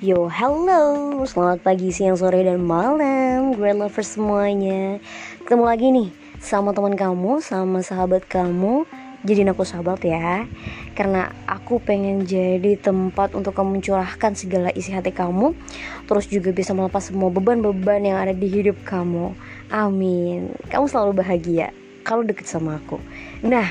Yo, hello, selamat pagi, siang, sore, dan malam Great lovers semuanya. Ketemu lagi nih sama teman kamu, sama sahabat kamu. Jadiin aku sahabat ya Karena aku pengen jadi tempat untuk kamu curahkan segala isi hati kamu Terus juga bisa melepas semua beban-beban yang ada di hidup kamu. Amin. Kamu selalu bahagia kalau deket sama aku. Nah,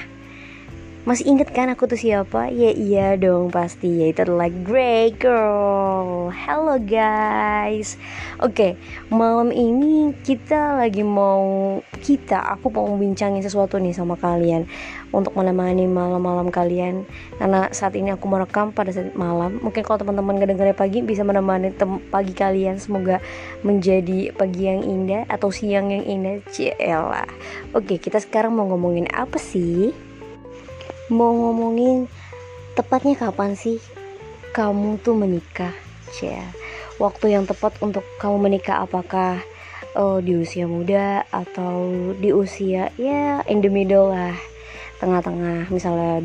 masih inget kan aku tuh siapa? Ya iya dong pasti. Yaitu adalah Grey Girl. Halo guys. Oke malam ini kita lagi mau Kita, aku mau bincangin sesuatu nih sama kalian Untuk menemani malam-malam kalian. Karena saat ini aku merekam pada saat malam. Mungkin kalau teman-teman ngedengarnya pagi Bisa menemani pagi kalian. Semoga menjadi pagi yang indah Atau siang yang indah. Cielah Oke kita sekarang mau ngomongin apa sih? Mau ngomongin tepatnya kapan sih kamu tuh menikah ya waktu yang tepat untuk kamu menikah apakah oh, di usia muda atau di usia ya in the middle lah. Tengah-tengah misalnya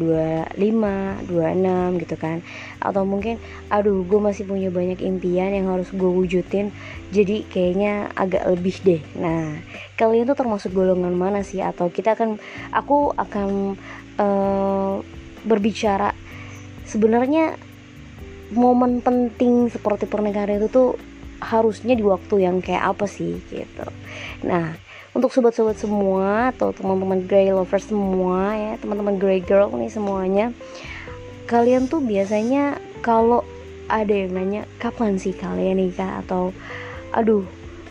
25, 26 gitu kan. Atau mungkin aduh gue masih punya banyak impian yang harus gue wujudin jadi kayaknya agak lebih deh. Nah kalian tuh termasuk golongan mana sih? Atau kita akan aku akan uh, berbicara sebenarnya momen penting seperti pernikahan itu tuh harusnya di waktu yang kayak apa sih gitu. Nah, untuk sobat-sobat semua atau teman-teman grey lovers semua ya, teman-teman grey girl nih semuanya, kalian tuh biasanya kalau ada yang nanya kapan sih kalian nikah atau aduh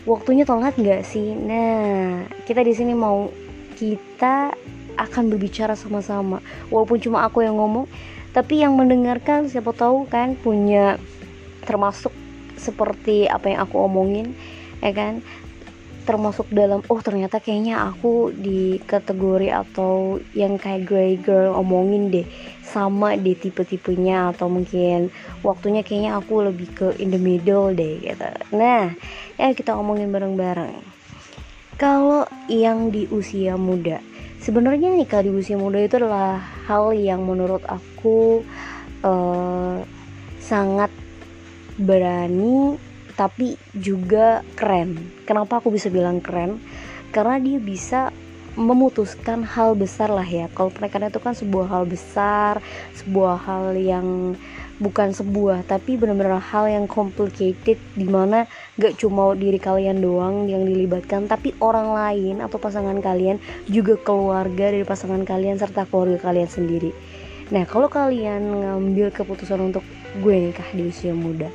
waktunya telat nggak sih? Nah, kita di sini mau kita akan berbicara sama-sama. Walaupun cuma aku yang ngomong tapi yang mendengarkan siapa tahu kan punya termasuk seperti apa yang aku omongin ya kan? Termasuk dalam oh ternyata kayaknya aku di kategori atau yang kayak grey girl omongin deh sama di tipe-tipenya atau mungkin waktunya kayaknya aku lebih ke in the middle deh gitu. Nah ya kita omongin bareng-bareng kalau yang di usia muda sebenarnya nikah di usia muda itu adalah hal yang menurut aku uh, sangat berani tapi juga keren. Kenapa aku bisa bilang keren? Karena dia bisa memutuskan hal besar lah ya. Kalau pernikahan itu kan sebuah hal besar, sebuah hal yang bukan sebuah tapi benar-benar hal yang complicated di mana gak cuma diri kalian doang yang dilibatkan tapi orang lain atau pasangan kalian juga keluarga dari pasangan kalian serta keluarga kalian sendiri. Nah kalau kalian ngambil keputusan untuk gue nikah di usia muda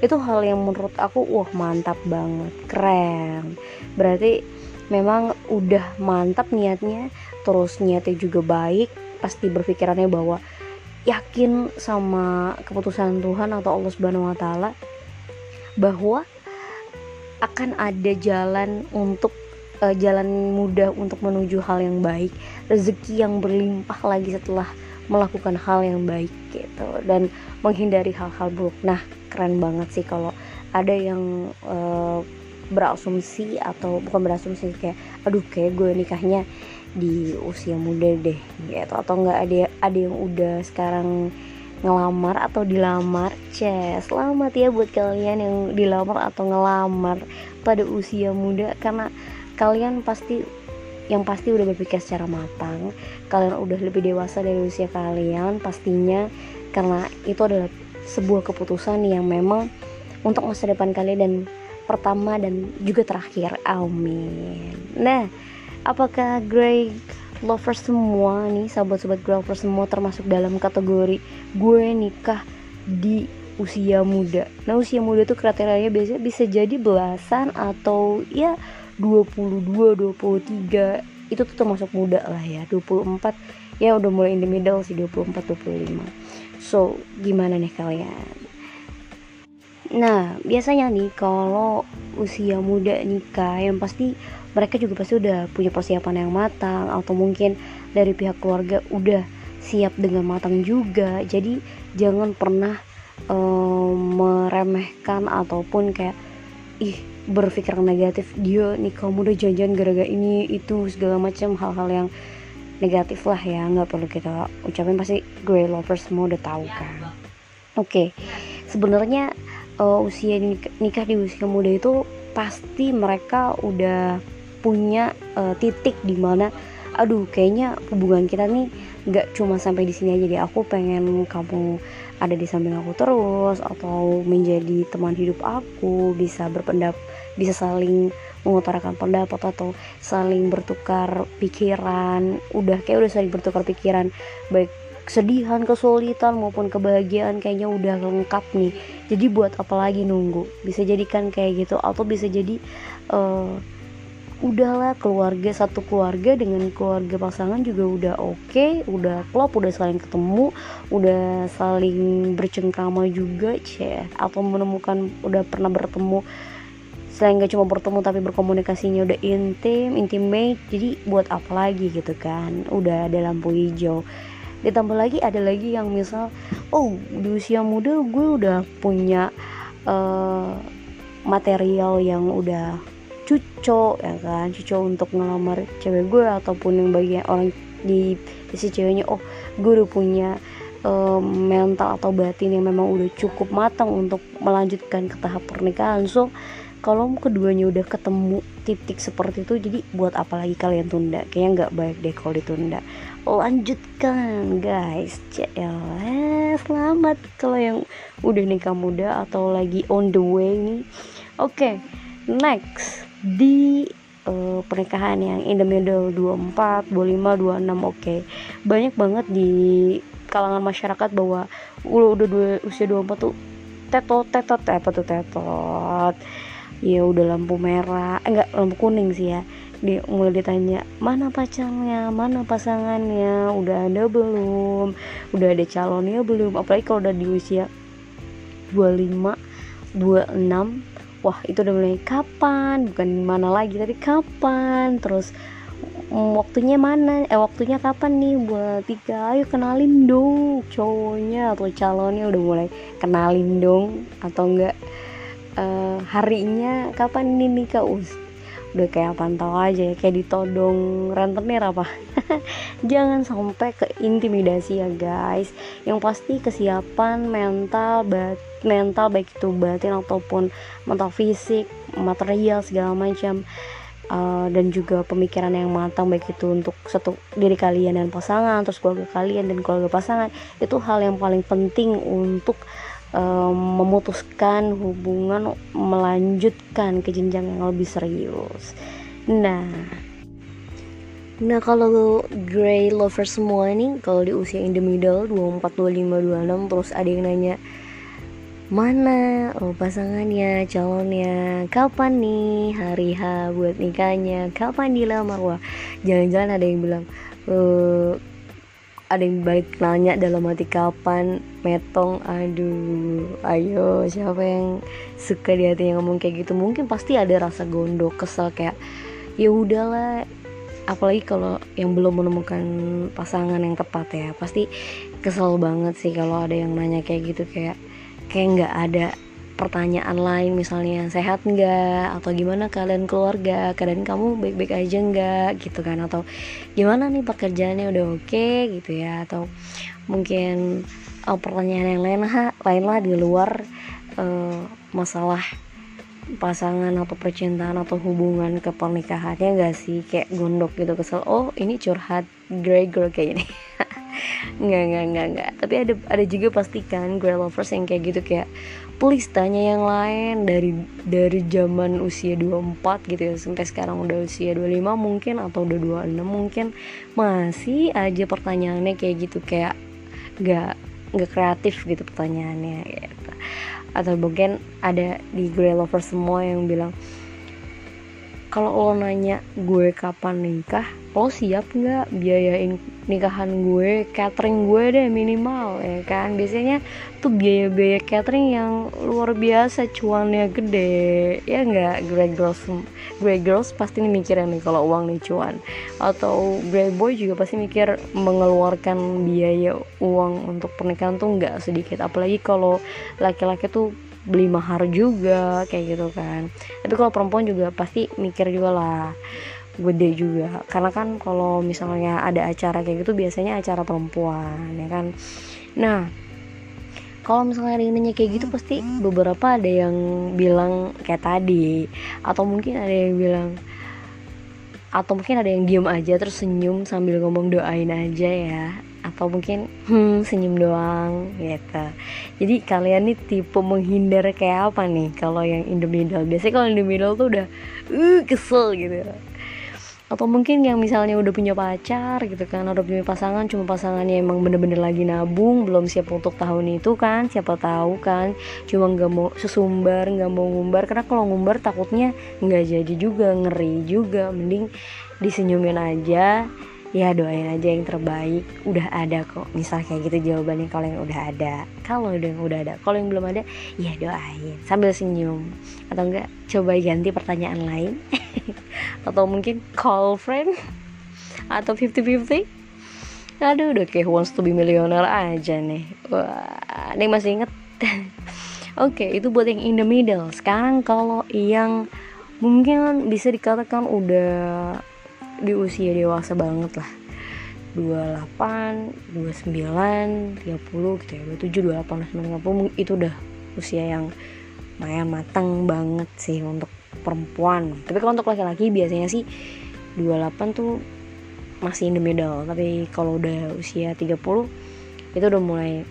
itu hal yang menurut aku wah mantap banget keren. Berarti memang udah mantap niatnya terus niatnya juga baik pasti berpikirannya bahwa yakin sama keputusan Tuhan atau Allah Subhanahu wa taala bahwa akan ada jalan untuk uh, jalan mudah untuk menuju hal yang baik, rezeki yang berlimpah lagi setelah melakukan hal yang baik gitu dan menghindari hal-hal buruk. Nah, keren banget sih kalau ada yang uh, berasumsi atau bukan berasumsi kayak aduh kayak gue nikahnya di usia muda deh gitu. Atau enggak ada ada yang udah sekarang ngelamar atau dilamar ceh selamat ya buat kalian yang dilamar atau ngelamar pada usia muda. Karena kalian pasti yang pasti udah berpikir secara matang. Kalian udah lebih dewasa dari usia kalian pastinya. Karena itu adalah sebuah keputusan yang memang untuk masa depan kalian dan pertama dan juga terakhir. Amin. Nah apakah Grey lovers semua nih sahabat-sahabat Grey lovers semua termasuk dalam kategori gue nikah di usia muda? Nah usia muda tuh kriterianya biasanya bisa jadi belasan atau ya 22 23 itu tuh termasuk muda lah ya 24 ya udah mulai in the middle sih 24 25 so gimana nih kalian? Nah biasanya nih kalau usia muda nikah yang pasti mereka juga pasti udah punya persiapan yang matang atau mungkin dari pihak keluarga udah siap dengan matang juga. Jadi jangan pernah um, meremehkan ataupun kayak ih berpikir negatif dia nih kamu udah janjian gara-gara ini itu segala macam hal-hal yang negatif lah ya nggak perlu kita ucapin. Pasti gue lovers semua udah tahu kan. oke okay. sebenarnya uh, usia nikah, nikah di usia muda itu pasti mereka udah punya uh, titik di mana aduh kayaknya hubungan kita nih nggak cuma sampai di sini aja deh. Aku pengen kamu ada di samping aku terus atau menjadi teman hidup aku bisa berpendapat bisa saling mengutarakan pendapat atau saling bertukar pikiran. Udah kayak udah saling bertukar pikiran baik kesedihan kesulitan maupun kebahagiaan kayaknya udah lengkap nih. Jadi buat apa lagi nunggu? Bisa jadikan kayak gitu atau bisa jadi uh, udahlah keluarga satu keluarga dengan keluarga pasangan juga udah oke okay, udah klop udah saling ketemu udah saling bercengkrama juga cie. Atau menemukan udah pernah bertemu selain gak cuma bertemu tapi berkomunikasinya udah intim intimate jadi buat apa lagi gitu kan? Udah ada lampu hijau. Ditambah lagi ada lagi yang misal oh di usia muda gue udah punya uh, material yang udah cuco ya kan? Cuco untuk ngelamar cewek gue ataupun yang bagian orang di sisi ceweknya. Oh gue udah punya um, mental atau batin yang memang udah cukup matang untuk melanjutkan ke tahap pernikahan. So kalau keduanya udah ketemu titik seperti itu jadi buat apa lagi kalian tunda? Kayaknya nggak baik deh kalau ditunda. Lanjutkan guys. Ya selamat. Kalau yang udah nikah muda atau lagi on the way nih. Oke okay, next di uh, pernikahan yang in the middle 24, 25, 26 oke. Okay. Banyak banget di kalangan masyarakat bahwa udah udah dua, usia 24 tuh tetot tetot apa tuh tetot. Ya udah lampu merah, eh, enggak lampu kuning sih ya. Di, mulai ditanya mana pacarnya, mana pasangannya, udah ada belum, udah ada calonnya belum. Apalagi kalau udah di usia 25, 26 wah itu udah mulai kapan? Bukan mana lagi tapi kapan? Terus mm, waktunya mana? Eh waktunya kapan nih? Buat tiga ayo kenalin dong cowoknya atau calonnya udah mulai kenalin dong atau enggak uh, harinya kapan nih nikah udah kayak pantau aja ya kayak ditodong rentenir apa? Jangan sampai ke intimidasi ya guys. Yang pasti kesiapan mental bat mental baik itu batin ataupun mental fisik material segala macam uh, dan juga pemikiran yang matang baik itu untuk satu diri kalian dan pasangan terus keluarga kalian dan keluarga pasangan itu hal yang paling penting untuk memutuskan hubungan melanjutkan ke jenjang yang lebih serius. Nah. Nah kalau grey lover semua ini kalau di usia in the middle 24, 25, 26 terus ada yang nanya mana oh, pasangannya, calonnya, kapan nih hari H buat nikahnya, kapan dilamar wah jangan-jangan ada yang bilang uh, ada yang balik nanya dalam hati kapan metong? Aduh ayo siapa yang suka di hatinya ngomong kayak gitu? Mungkin pasti ada rasa gondok kesel kayak ya udahlah. Apalagi kalau yang belum menemukan pasangan yang tepat ya pasti kesel banget sih kalau ada yang nanya kayak gitu kayak kayak nggak ada pertanyaan lain misalnya sehat nggak? Atau gimana kalian keluarga? Keadaan kamu baik-baik aja nggak? Gitu kan. Atau gimana nih pekerjaannya? Udah oke? Gitu ya. Atau mungkin oh, pertanyaan yang lain lah lain lah di luar uh, masalah pasangan atau percintaan atau hubungan ke pernikahannya gak sih? Kayak gondok gitu kesel oh ini curhat grey girl kayak ini nggak nggak nggak nggak. Tapi ada ada juga pastikan grey lovers yang kayak gitu kayak please tanya yang lain dari dari zaman usia 24 gitu ya sampai sekarang udah usia 25 mungkin atau udah 26 mungkin masih aja pertanyaannya kayak gitu kayak nggak nggak kreatif gitu pertanyaannya gitu. atau mungkin ada di grey lover semua yang bilang kalau lo nanya gue kapan nikah lo siap nggak biayain nikahan gue catering gue deh minimal ya kan? Biasanya tuh biaya-biaya catering yang luar biasa cuannya gede. Ya nggak? Grey girls grey girls pasti nih mikirnya nih kalau uang nih cuan. Atau grey boy juga pasti mikir mengeluarkan biaya uang untuk pernikahan tuh nggak sedikit. Apalagi kalau laki-laki tuh beli mahar juga kayak gitu kan. Tapi kalau perempuan juga pasti mikir juga lah gede juga. Karena kan kalau misalnya ada acara kayak gitu biasanya acara perempuan ya kan? Nah kalau misalnya nanya kayak gitu pasti beberapa ada yang bilang kayak tadi. Atau mungkin ada yang bilang atau mungkin ada yang diem aja terus senyum sambil ngomong doain aja ya. Atau mungkin hmm senyum doang gitu. Jadi kalian nih tipe menghindar kayak apa nih? Kalau yang in the middle. Biasanya kalau in the middle tuh udah uh kesel gitu atau mungkin yang misalnya udah punya pacar gitu kan udah punya pasangan cuma pasangannya emang bener-bener lagi nabung belum siap untuk tahun itu kan siapa tahu kan. Cuma nggak mau sesumbar nggak mau ngumbar karena kalau ngumbar takutnya nggak jadi juga ngeri juga. Mending disenyumin aja ya doain aja yang terbaik. Udah ada kok. Misal kayak gitu jawabannya kalau yang udah ada. Kalau yang udah ada kalau yang belum ada ya doain. Sambil senyum. Atau enggak coba ganti pertanyaan lain. Atau mungkin call friend. Atau 50-50 aduh udah kayak wants to be millionaire aja nih. Wah ini masih inget? Oke okay, itu buat yang in the middle. Sekarang kalau yang mungkin bisa dikatakan udah di usia dewasa banget lah. 28, 29, 30 gitu ya. 27, 28, 29, 30 itu udah usia yang lumayan matang banget sih untuk perempuan. Tapi kalau untuk laki-laki biasanya sih 28 tuh masih in the middle. Tapi kalau udah usia 30 itu udah mulai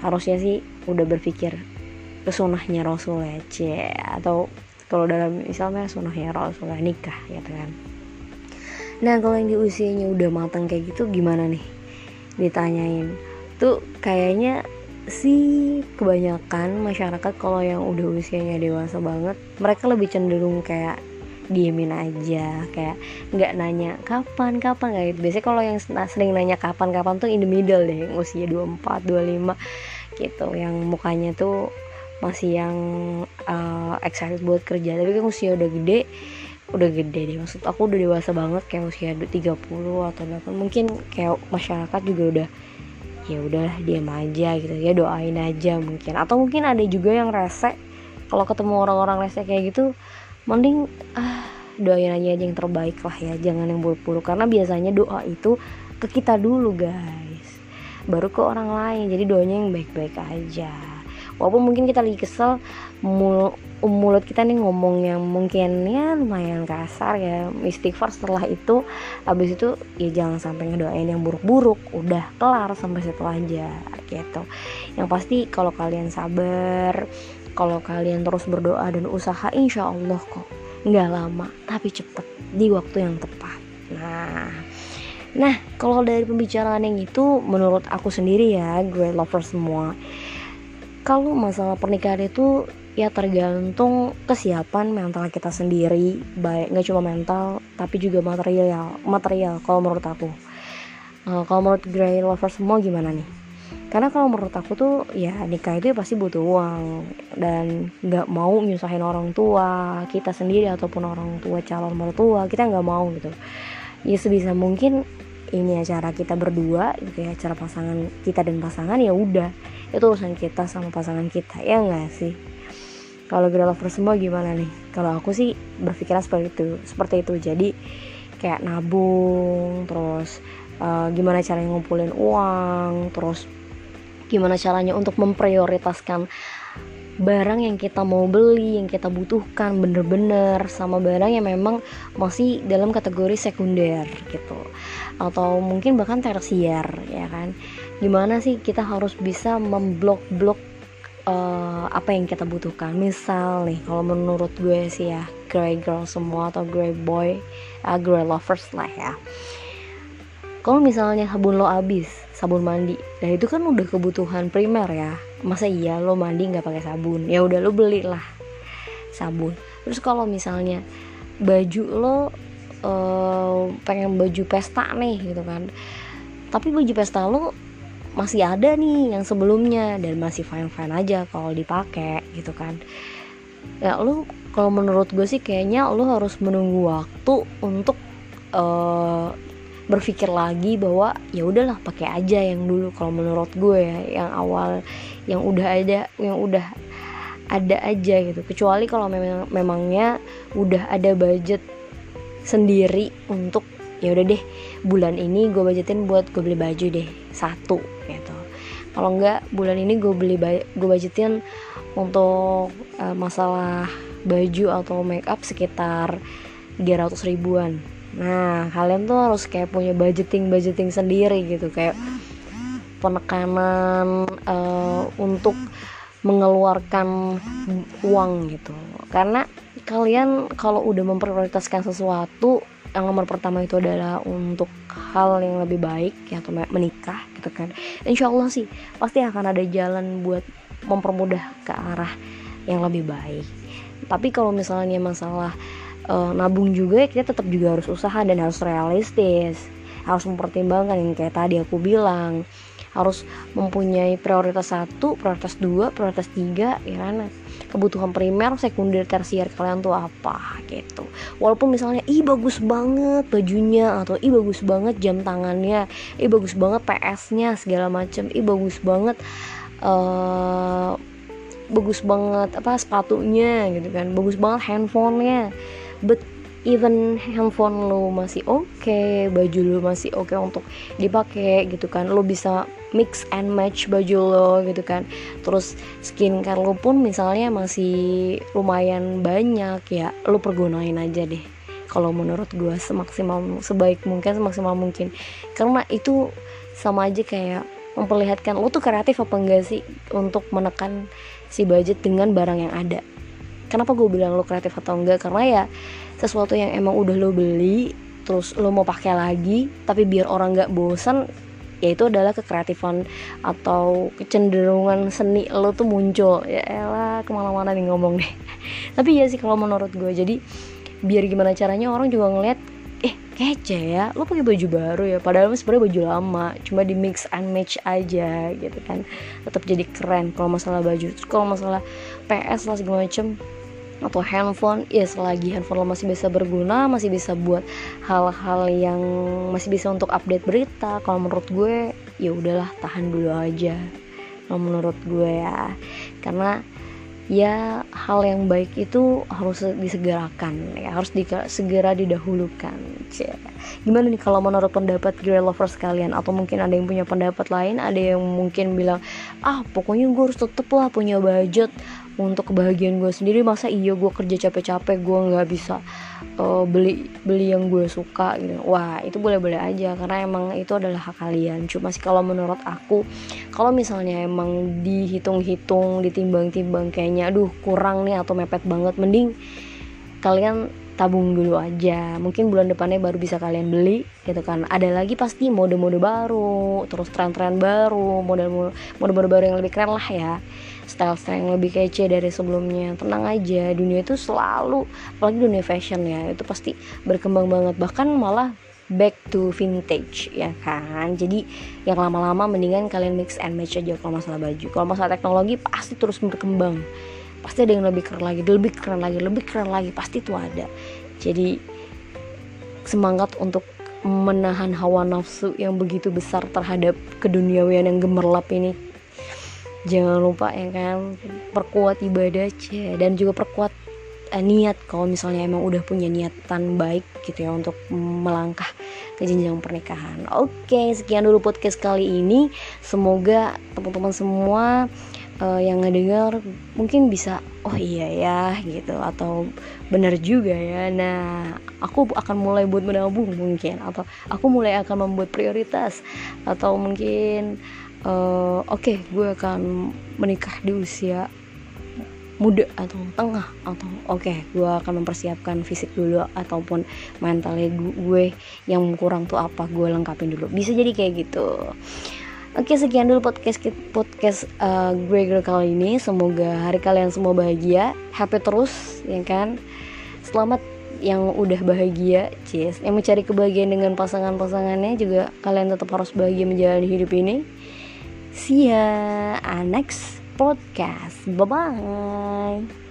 harusnya sih udah berpikir kesunahnya Rasul ya atau kalau dalam misalnya sunahnya Rasul nikah gitu kan Nah kalau yang di usianya udah matang kayak gitu gimana nih? Ditanyain. Tuh kayaknya sih kebanyakan masyarakat kalau yang udah usianya dewasa banget Mereka lebih cenderung kayak diemin aja kayak nggak nanya kapan kapan? Kayak gitu. Biasanya kalau yang sering nanya kapan kapan tuh in the middle deh yang usia 24 25 gitu. Yang mukanya tuh masih yang uh, excited buat kerja. Tapi kan usia udah gede udah gede deh. Maksud aku udah dewasa banget kayak usia 30 atau bahkan mungkin kayak masyarakat juga udah ya udahlah diam aja gitu. Ya doain aja mungkin. Atau mungkin ada juga yang rese. Kalau ketemu orang-orang rese kayak gitu mending ah doain aja yang terbaik lah ya jangan yang buruk-buruk. Karena biasanya doa itu ke kita dulu guys. Baru ke orang lain. Jadi doanya yang baik-baik aja. Walaupun mungkin kita lagi kesel mul mulut kita nih ngomong yang mungkin ya lumayan kasar ya istighfar setelah itu habis itu ya jangan sampai ngedoain yang buruk-buruk udah kelar sampai situ aja gitu. Yang pasti kalau kalian sabar kalau kalian terus berdoa dan usaha insya Allah kok nggak lama tapi cepet di waktu yang tepat. Nah nah kalau dari pembicaraan yang itu menurut aku sendiri ya great lover semua kalau masalah pernikahan itu ya tergantung kesiapan mental kita sendiri baik nggak cuma mental tapi juga material material. Kalau menurut aku uh, kalau menurut Grey Lover semua gimana nih? Karena kalau menurut aku tuh ya nikah itu ya pasti butuh uang. Dan nggak mau nyusahin orang tua kita sendiri ataupun orang tua calon mertua kita nggak mau gitu. Ya sebisa mungkin ini acara kita berdua gitu ya acara pasangan kita dan pasangan ya udah. Itu urusan kita sama pasangan kita ya nggak sih kalau girl lover semua gimana nih? Kalau aku sih berpikiran seperti itu seperti itu. Jadi kayak nabung terus uh, gimana caranya ngumpulin uang terus gimana caranya untuk memprioritaskan barang yang kita mau beli yang kita butuhkan bener-bener sama barang yang memang masih dalam kategori sekunder gitu. Atau mungkin bahkan tersier ya kan? Gimana sih kita harus bisa memblok-blok uh, apa yang kita butuhkan. Misal nih kalau menurut gue sih ya grey girl semua atau grey boy uh, grey lovers lah ya. Kalau misalnya sabun lo habis sabun mandi nah itu kan udah kebutuhan primer ya. Masa iya lo mandi nggak pakai sabun? Ya udah lo belilah sabun. Terus kalau misalnya baju lo uh, pengen baju pesta nih gitu kan. Tapi baju pesta lo masih ada nih yang sebelumnya dan masih fine fine aja kalau dipakai gitu kan. Ya lu kalau menurut gue sih kayaknya lu harus menunggu waktu untuk uh, berpikir lagi bahwa ya udahlah pakai aja yang dulu kalau menurut gue ya yang awal yang udah ada yang udah ada aja gitu. Kecuali kalau memang memangnya udah ada budget sendiri untuk ya udah deh bulan ini gue budgetin buat gue beli baju deh satu gitu. Kalau enggak bulan ini gue beli gue budgetin untuk uh, masalah baju atau make up sekitar 300 ribuan. Nah kalian tuh harus kayak punya budgeting budgeting sendiri gitu kayak penekanan uh, untuk mengeluarkan uang gitu. Karena kalian kalau udah memprioritaskan sesuatu yang nomor pertama itu adalah untuk hal yang lebih baik ya atau menikah gitu kan. Insya Allah sih pasti akan ada jalan buat mempermudah ke arah yang lebih baik. Tapi kalau misalnya masalah uh, nabung juga kita tetap juga harus usaha dan harus realistis. Harus mempertimbangkan yang kayak tadi aku bilang. Harus mempunyai prioritas satu, prioritas dua, prioritas tiga, ya kan? Kebutuhan primer, sekunder, tersier kalian tuh apa gitu. Walaupun misalnya, ih bagus banget bajunya atau ih bagus banget jam tangannya, ih bagus banget PS-nya segala macam, ih bagus banget uh, bagus banget apa sepatunya gitu kan, bagus banget handphonenya. But even handphone lo masih oke okay, baju lo masih oke okay untuk dipakai gitu kan lo bisa mix and match baju lo gitu kan. Terus skincare lo pun misalnya masih lumayan banyak ya lo pergunain aja deh. Kalau menurut gue semaksimal sebaik mungkin semaksimal mungkin. Karena itu sama aja kayak memperlihatkan lo tuh kreatif apa enggak sih untuk menekan si budget dengan barang yang ada kenapa gue bilang lo kreatif atau enggak? Karena ya sesuatu yang emang udah lo beli terus lo mau pakai lagi tapi biar orang nggak bosan ya itu adalah kekreatifan atau kecenderungan seni lo tuh muncul. Ya elah ke mana-mana nih ngomong deh. Tapi ya sih kalau menurut gue jadi biar gimana caranya orang juga ngeliat eh kece ya lo pakai baju baru ya padahal sebenarnya baju lama cuma di mix and match aja gitu kan. Tetap jadi keren kalau masalah baju. Kalau masalah PS lah segala macem atau handphone ya selagi handphone lo masih bisa berguna masih bisa buat hal-hal yang masih bisa untuk update berita kalau menurut gue ya udahlah tahan dulu aja. Kalau menurut gue ya karena ya hal yang baik itu harus disegerakan ya harus di, segera didahulukan Cie. gimana nih kalau menurut pendapat girl lovers kalian? Atau mungkin ada yang punya pendapat lain? Ada yang mungkin bilang ah pokoknya gue harus tetep lah punya budget untuk kebahagiaan gue sendiri masa iya gue kerja capek-capek gue nggak bisa uh, beli beli yang gue suka gitu. Wah itu boleh-boleh aja karena emang itu adalah hak kalian. Cuma sih kalau menurut aku kalau misalnya emang dihitung-hitung ditimbang-timbang kayaknya aduh kurang nih atau mepet banget mending kalian tabung dulu aja. Mungkin bulan depannya baru bisa kalian beli gitu kan. Ada lagi pasti mode-mode baru terus tren-tren baru model mode-mode baru yang lebih keren lah ya style-style yang lebih kece dari sebelumnya. Tenang aja dunia itu selalu apalagi dunia fashion ya itu pasti berkembang banget. Bahkan malah back to vintage ya kan? Jadi yang lama-lama mendingan kalian mix and match aja kalau masalah baju. Kalau masalah teknologi pasti terus berkembang. Pasti ada yang lebih keren lagi lebih keren lagi lebih keren lagi pasti itu ada. Jadi semangat untuk menahan hawa nafsu yang begitu besar terhadap keduniawian yang gemerlap ini jangan lupa ya kan perkuat ibadah cie dan juga perkuat uh, niat kalau misalnya emang udah punya niatan baik gitu ya untuk melangkah ke jenjang pernikahan. Oke, sekian dulu podcast kali ini. Semoga teman-teman semua uh, yang ngedengar mungkin bisa oh iya ya gitu atau benar juga ya. Nah, aku akan mulai buat menabung mungkin atau aku mulai akan membuat prioritas atau mungkin uh, oke okay, gue akan menikah di usia muda atau tengah atau oke okay, gue akan mempersiapkan fisik dulu ataupun mentalnya gue yang kurang tuh apa gue lengkapin dulu. Bisa jadi kayak gitu. Oke sekian dulu podcast podcast uh, Gregor kali ini. Semoga hari kalian semua bahagia. Happy terus ya kan? Selamat yang udah bahagia cheers. Yang mencari kebahagiaan dengan pasangan-pasangannya juga kalian tetap harus bahagia menjalani hidup ini See ya next podcast. Bye bye.